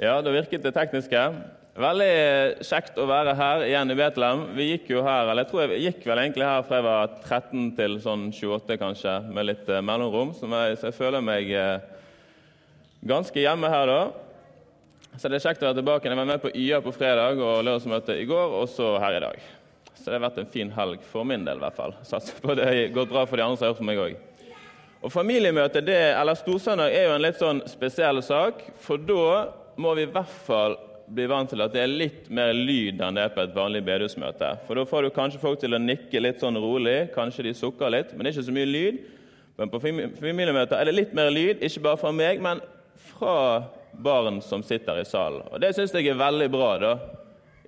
Ja, da virket det tekniske. Veldig kjekt å være her igjen i Betlehem. Vi gikk jo her, eller jeg tror jeg gikk vel egentlig her fra jeg var 13 til sånn 28, kanskje, med litt eh, mellomrom. Så jeg, så jeg føler meg eh, ganske hjemme her da. Så det er kjekt å være tilbake. Jeg var med på YA på fredag og lørdagsmøte i går, og så her i dag. Så det har vært en fin helg for min del, i hvert fall. Satser på det har gått bra for de andre som har hørt på meg òg. Og Familiemøte, det, eller Storsøndag, er jo en litt sånn spesiell sak. For da må vi i hvert fall bli vant til at det er litt mer lyd enn det er på et vanlig bedehusmøte. For da får du kanskje folk til å nikke litt sånn rolig, kanskje de sukker litt, men det er ikke så mye lyd. Men på familiemøter er det litt mer lyd, ikke bare fra meg, men fra barn som sitter i salen. Og Det syns jeg er veldig bra. da.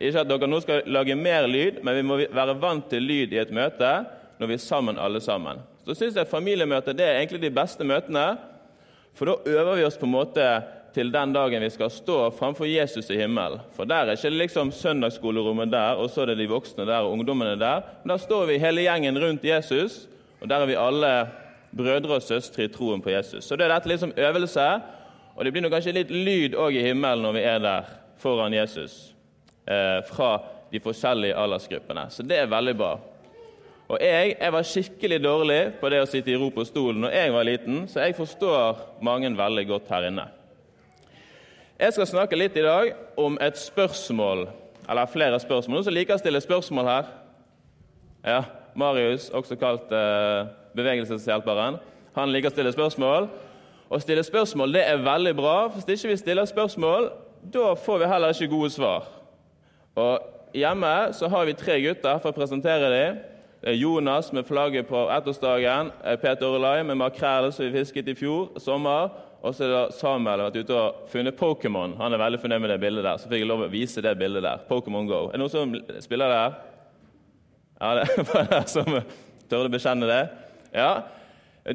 Ikke at dere nå skal lage mer lyd, men vi må være vant til lyd i et møte når vi er sammen alle sammen. Så syns jeg familiemøter det er egentlig de beste møtene. For da øver vi oss på en måte til den dagen vi skal stå framfor Jesus i himmelen. For der er ikke liksom søndagsskolerommet der, og så er det de voksne der og ungdommene der. Men der står vi hele gjengen rundt Jesus, og der er vi alle brødre og søstre i troen på Jesus. Så det er dette liksom øvelse, og det blir nok kanskje litt lyd òg i himmelen når vi er der foran Jesus. Eh, fra de forskjellige aldersgruppene. Så det er veldig bra. Og jeg, jeg, var skikkelig dårlig på det å sitte i ro på stolen når jeg var liten, så jeg forstår mange veldig godt her inne. Jeg skal snakke litt i dag om et spørsmål, eller flere spørsmål. Noen som liker å stille spørsmål her? Ja, Marius, også kalt uh, Bevegelseshjelperen. Han liker å stille spørsmål. Å stille spørsmål det er veldig bra. Hvis ikke vi stiller spørsmål, da får vi heller ikke gode svar. Og Hjemme så har vi tre gutter for å presentere dem. Jonas med flagget på ettårsdagen, eh, Peter Orlai med makrell som vi fisket i fjor sommer. Og så er Samuel har vært ute og funnet Pokémon. Han er veldig fornøyd med det bildet der. Så fikk jeg lov å vise det bildet der. Pokémon Go. Er det noen som spiller det her? Ja, det var det som tørde å bekjenne det. Ja.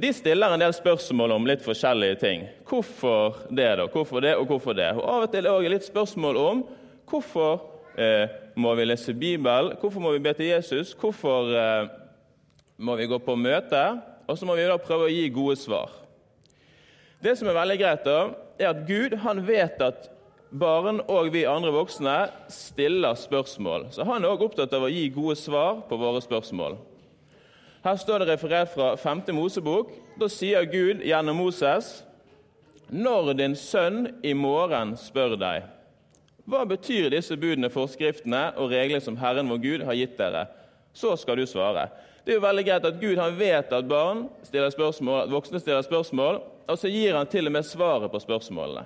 De stiller en del spørsmål om litt forskjellige ting. Hvorfor det, da? Hvorfor det, og hvorfor det? Og Av og til det litt spørsmål om hvorfor eh, må vi lese Bibelen? Hvorfor må vi be til Jesus? Hvorfor eh, må vi gå på møte? Og så må vi da prøve å gi gode svar. Det som er veldig greit, da, er at Gud han vet at barn og vi andre voksne stiller spørsmål. Så han er også opptatt av å gi gode svar på våre spørsmål. Her står det referert fra 5. Mosebok. Da sier Gud gjennom Moses.: Når din sønn i morgen spør deg hva betyr disse budene, forskriftene og reglene som Herren vår Gud har gitt dere? Så skal du svare. Det er jo veldig greit at Gud han vet at barn stiller spørsmål, at voksne stiller spørsmål, og så gir han til og med svaret på spørsmålene.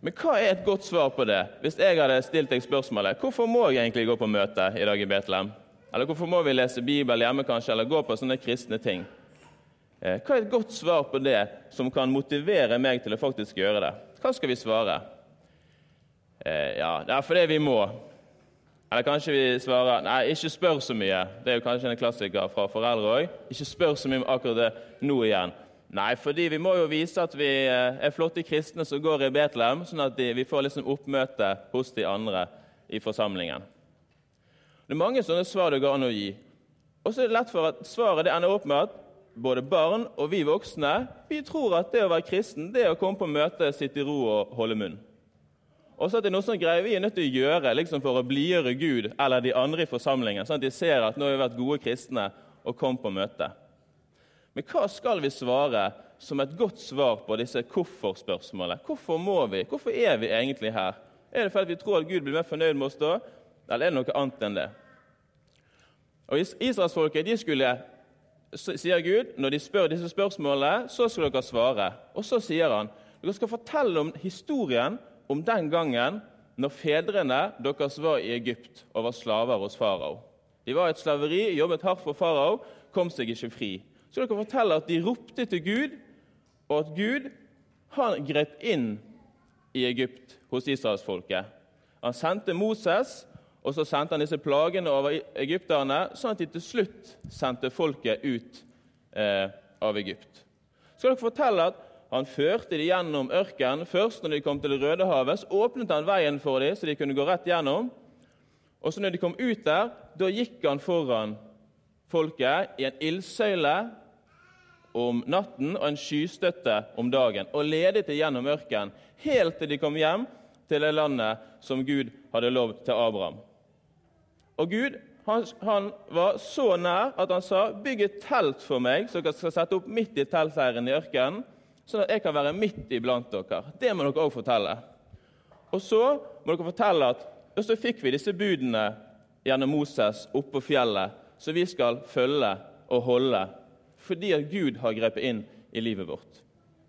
Men hva er et godt svar på det? Hvis jeg hadde stilt deg spørsmålet hvorfor må jeg egentlig gå på møte i dag i Betlehem? Eller hvorfor må vi lese Bibelen hjemme, kanskje, eller gå på sånne kristne ting? Eh, hva er et godt svar på det som kan motivere meg til å faktisk gjøre det? Hva skal vi svare? Eh, ja, det er fordi vi må. Eller kanskje vi svarer nei, ikke spør så mye. Det er jo kanskje en klassiker fra foreldre òg. Ikke spør så mye om akkurat det nå igjen. Nei, fordi vi må jo vise at vi eh, er flotte kristne som går i Betlehem, sånn at vi får liksom oppmøte hos de andre i forsamlingen. Det er mange sånne svar det går an å gi. Og så er det lett for at svaret det ender opp med at både barn og vi voksne vi tror at det å være kristen det er å komme på møte, sitte i ro og holde munn. Og så at det er noe som greier vi er nødt til å gjøre liksom for å blidgjøre Gud eller de andre i forsamlingen, sånn at de ser at nå har vi vært gode kristne og kom på møte. Men hva skal vi svare som et godt svar på disse hvorfor-spørsmålene? Hvorfor må vi? Hvorfor er vi egentlig her? Er det fordi vi tror at Gud blir mer fornøyd med oss da, eller er det noe annet enn det? Og Israelsfolket de skulle, sier Gud, når de spør disse spørsmålene, så skal dere svare. Og så sier han dere skal fortelle om historien om den gangen når fedrene deres var i Egypt og var slaver hos farao. De var i et slaveri, jobbet hardt for farao, kom seg ikke fri. Så dere fortelle at de ropte til Gud, og at Gud han grep inn i Egypt hos israelsfolket. Han sendte Moses, og så sendte han disse plagene over egypterne, sånn at de til slutt sendte folket ut eh, av Egypt. Så skal dere fortelle at han førte de gjennom ørkenen. Først når de kom til det Røde havet, så åpnet han veien for dem, så de kunne gå rett gjennom. Og så når de kom ut der, da gikk han foran folket i en ildsøyle om natten og en skystøtte om dagen, og ledet dem gjennom ørkenen, helt til de kom hjem til det landet som Gud hadde lovd til Abraham. Og Gud han, han, var så nær at han sa, 'Bygg et telt for meg, så dere skal sette opp midt i teltleiren i ørkenen.' 'Sånn at jeg kan være midt iblant dere.' Det må dere òg fortelle. Og så må dere fortelle at og så fikk vi disse budene gjennom Moses oppå fjellet, som vi skal følge og holde, fordi at Gud har grepet inn i livet vårt.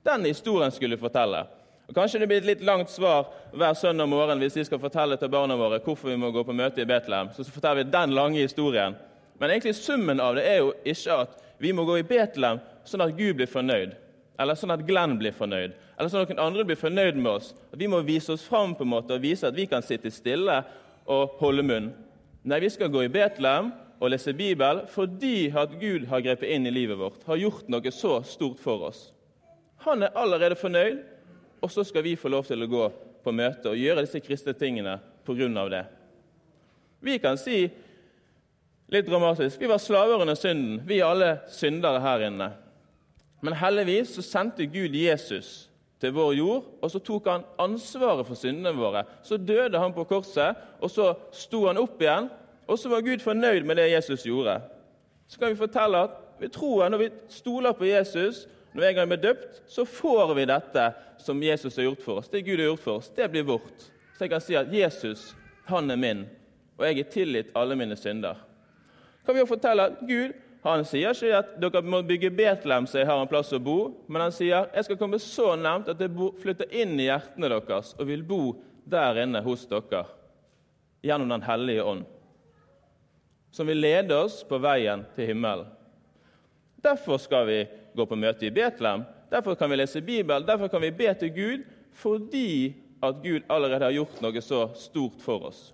Den historien skulle vi fortelle. Og Kanskje det blir et litt langt svar hver søndag morgen hvis vi skal fortelle til barna våre hvorfor vi må gå på møte i Betlehem. Så forteller vi den lange historien. Men egentlig summen av det er jo ikke at vi må gå i Betlehem sånn at Gud blir fornøyd, eller sånn at Glenn blir fornøyd, eller sånn at noen andre blir fornøyd med oss. At vi må vise oss fram på en måte og vise at vi kan sitte stille og holde munn. Nei, vi skal gå i Betlehem og lese Bibel fordi at Gud har grepet inn i livet vårt, har gjort noe så stort for oss. Han er allerede fornøyd, og så skal vi få lov til å gå på møte og gjøre disse kristne tingene pga. det. Vi kan si litt dramatisk vi var slaver under synden. Vi er alle syndere her inne. Men heldigvis så sendte Gud Jesus til vår jord, og så tok han ansvaret for syndene våre. Så døde han på korset, og så sto han opp igjen, og så var Gud fornøyd med det Jesus gjorde. Så kan vi fortelle at vi tror når vi stoler på Jesus, når en gang vi er døpt, så får vi dette som Jesus har gjort for oss. Det Gud har gjort for oss, det blir vårt. Så jeg kan si at Jesus, han er min, og jeg er tilgitt alle mine synder. Kan vi jo fortelle at Gud han sier ikke at dere må bygge Betlehem så jeg har en plass å bo, men han sier jeg skal komme så nærmt at jeg flytter inn i hjertene deres og vil bo der inne hos dere gjennom Den hellige ånd, som vil lede oss på veien til himmelen. Derfor skal vi gå på møte i Betlehem, derfor kan vi lese Bibelen, derfor kan vi be til Gud, fordi at Gud allerede har gjort noe så stort for oss.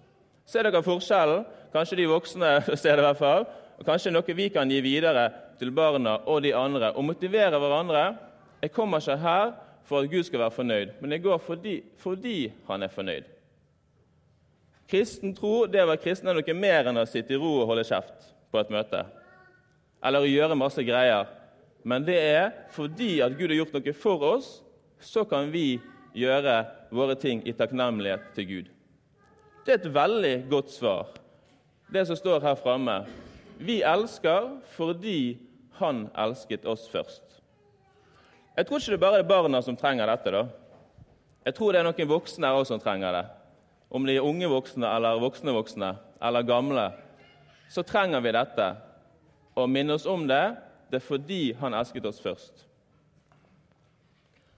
Ser dere forskjellen? Kanskje de voksne ser det i hvert fall. Og kanskje noe vi kan gi videre til barna og de andre og motivere hverandre. Jeg kommer ikke her for at Gud skal være fornøyd, men jeg går fordi, fordi han er fornøyd. Kristen tro det å være kristen er noe mer enn å sitte i ro og holde kjeft på et møte eller å gjøre masse greier. Men det er fordi at Gud har gjort noe for oss, så kan vi gjøre våre ting i takknemlighet til Gud. Det er et veldig godt svar, det som står her framme. Vi elsker fordi Han elsket oss først. Jeg tror ikke det bare er barna som trenger dette. da. Jeg tror det er noen voksne også som trenger det. Om de er unge voksne eller voksne voksne eller gamle, så trenger vi dette og minne oss om det, det er fordi han elsket oss først.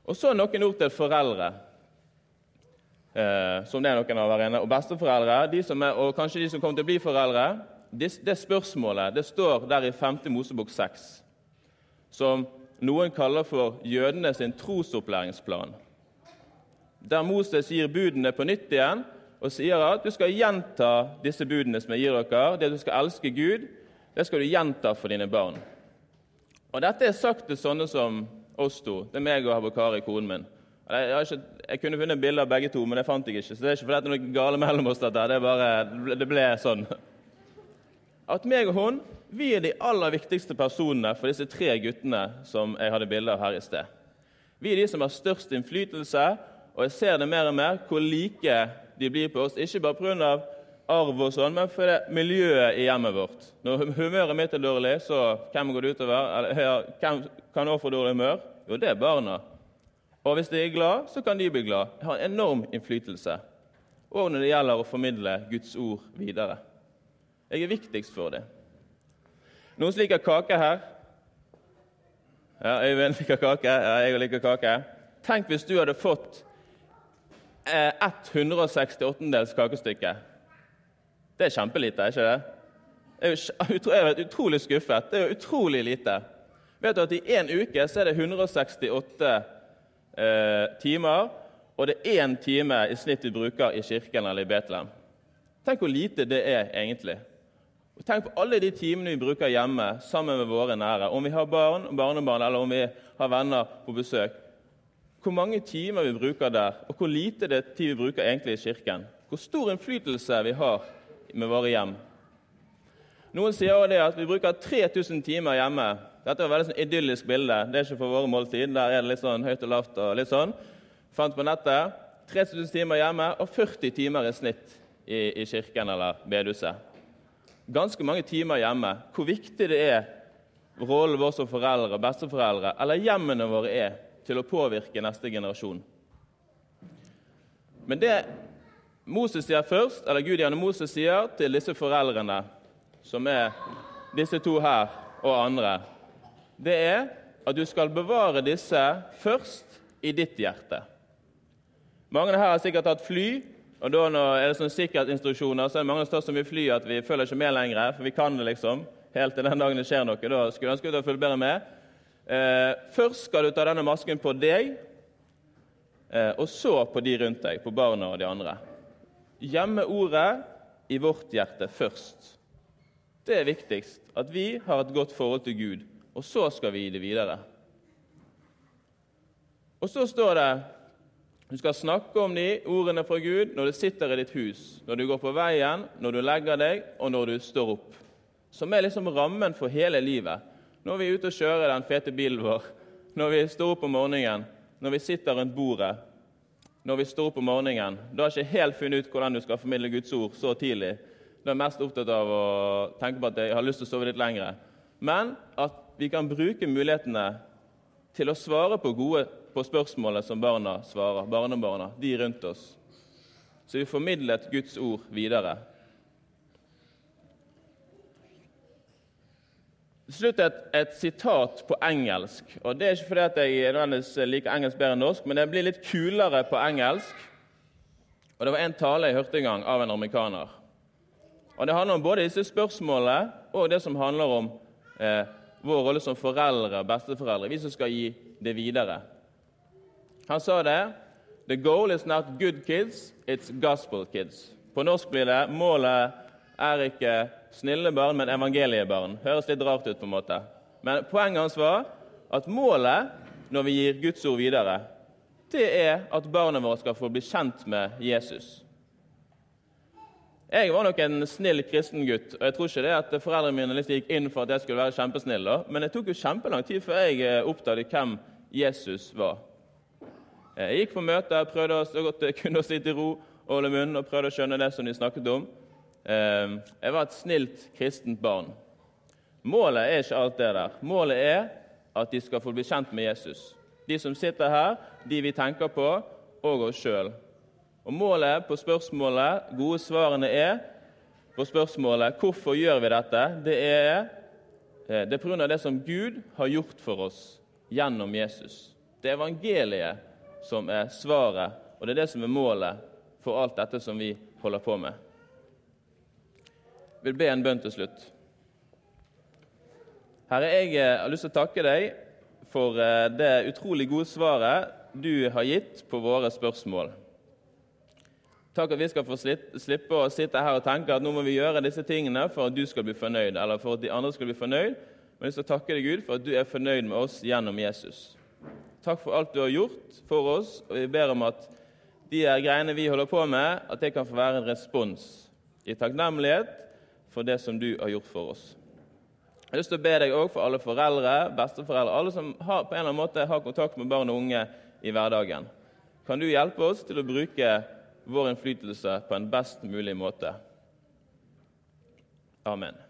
Og så noen ord til foreldre, eh, som det er noen av her inne, og besteforeldre, de er, og kanskje de som kommer til å bli foreldre. Det, det spørsmålet det står der i 5. Mosebok 6, som noen kaller for jødene sin trosopplæringsplan. Der Moses gir budene på nytt igjen og sier at du skal gjenta disse budene som jeg gir dere, det du skal elske Gud, det skal du gjenta for dine barn. Og Dette er sagt til sånne som oss to. Det er meg og Habakari, konen min. Jeg, ikke, jeg, kunne funnet bilder av begge to, men det fant jeg ikke. Så det er ikke fordi det er noe gale mellom oss. Dette. Det, bare, det ble sånn. At meg og hun vi er de aller viktigste personene for disse tre guttene som jeg hadde bilde av her i sted. Vi er de som har størst innflytelse, og jeg ser det mer og mer hvor like de blir på oss. Ikke bare pga arv og sånn, men for det miljøet i hjemmet vårt. Når humøret mitt er dårlig, så hvem går det utover? Eller, hvem kan også få dårlig humør? Jo, det er barna. Og hvis de er glad, så kan de bli glad. Jeg har en enorm innflytelse. Og når det gjelder å formidle Guds ord videre. Jeg er viktigst for det. Noen som liker kake her? Ja, Øyvind liker kake. Ja, jeg liker kake. Tenk hvis du hadde fått eh, 168-dels kakestykke. Det er kjempelite, er ikke det? Jeg er utrolig skuffet. Det er utrolig lite. Vet du at I én uke så er det 168 eh, timer, og det er én time i snitt vi bruker i kirken eller i Betlehem. Tenk hvor lite det er egentlig. Og tenk på alle de timene vi bruker hjemme sammen med våre nære. Om vi har barn og barnebarn, eller om vi har venner på besøk. Hvor mange timer vi bruker der, og hvor lite det tid vi bruker egentlig i kirken. Hvor stor innflytelse vi har med våre hjem. Noen sier også det at vi bruker 3000 timer hjemme Dette er et veldig sånn idyllisk bilde. Det er ikke for våre måltid. Der er det litt sånn høyt og lavt og litt sånn. Fant på nettet. 3000 timer hjemme og 40 timer i snitt i, i kirken eller bedehuset. Ganske mange timer hjemme. Hvor viktig det er rollen vår som foreldre besteforeldre, eller hjemmene våre, er til å påvirke neste generasjon. Men det Moses sier først, eller Gud gjennom Moses sier til disse foreldrene, som er disse to her og andre, det er at du skal bevare disse først i ditt hjerte. Mange her har sikkert hatt fly, og da er det sånne sikkerhetsinstruksjoner, så er det mange som tar så mye fly at vi følger ikke med lenger, for vi kan det liksom. Helt til den dagen det skjer noe. Da skulle jeg ønske du fulgt bedre med. Eh, først skal du ta denne masken på deg, eh, og så på de rundt deg, på barna og de andre. Gjemme ordet i vårt hjerte først. Det er viktigst. At vi har et godt forhold til Gud. Og så skal vi gi det videre. Og så står det du skal snakke om de ordene fra Gud når du sitter i ditt hus, når du går på veien, når du legger deg, og når du står opp. Som er liksom rammen for hele livet. Når vi er ute og kjører den fete bilen vår, når vi står opp om morgenen, når vi sitter rundt bordet, når vi står opp om morgenen Du har ikke helt funnet ut hvordan du skal formidle Guds ord så tidlig. Du er mest opptatt av å tenke på at jeg har lyst til å sove litt lengre. Men at vi kan bruke mulighetene til å svare på, gode, på spørsmålet som barna svarer, barnebarna, de rundt oss. Så vi formidlet Guds ord videre. Til slutt et, et, sitat på engelsk. og Det er ikke fordi at jeg liker engelsk bedre enn norsk, men det blir litt kulere på engelsk. Og Det var en tale jeg hørte en gang av en amerikaner. Og Det handler om både disse spørsmålene og det som handler om eh, vår rolle som foreldre, besteforeldre, vi som skal gi det videre. Han sa det The goal is not good kids, it's gospel kids. På norsk blir det målet er ikke snille barn, men evangeliebarn. Høres litt rart ut, på en måte. Men poenget hans var at målet når vi gir Guds ord videre, det er at barna våre skal få bli kjent med Jesus. Jeg var nok en snill kristen gutt, og jeg tror ikke det at foreldrene mine liksom gikk inn for at jeg skulle være kjempesnill. da. Men det tok jo kjempelang tid før jeg eh, oppdaget hvem Jesus var. Jeg gikk på møter, prøvde så godt jeg kunne å sitte i ro og holde munn og prøvde å skjønne det som de snakket om. Ehm, jeg var et snilt kristent barn. Målet er ikke alt det der. Målet er at de skal få bli kjent med Jesus. De som sitter her, de vi tenker på, og oss sjøl. Og Målet på spørsmålet, gode svarene er på spørsmålet hvorfor gjør vi dette, det er eh, det er pga. det som Gud har gjort for oss gjennom Jesus. Det er evangeliet som er svaret, og det er det som er målet for alt dette som vi holder på med. Jeg vil be en bønn til slutt. Herre, jeg eh, har lyst til å takke deg for eh, det utrolig gode svaret du har gitt på våre spørsmål. Takk at vi skal få slippe å sitte her og tenke at nå må vi gjøre disse tingene for at du skal bli fornøyd, eller for at de andre skal bli fornøyd. Men jeg vil takke deg, Gud, for at du er fornøyd med oss gjennom Jesus. Takk for alt du har gjort for oss, og vi ber om at de greiene vi holder på med, at det kan få være en respons i takknemlighet for det som du har gjort for oss. Jeg har lyst til å be deg også for alle foreldre, besteforeldre, alle som har, på en eller annen måte har kontakt med barn og unge i hverdagen. Kan du hjelpe oss til å bruke vår innflytelse på en best mulig måte. Amen.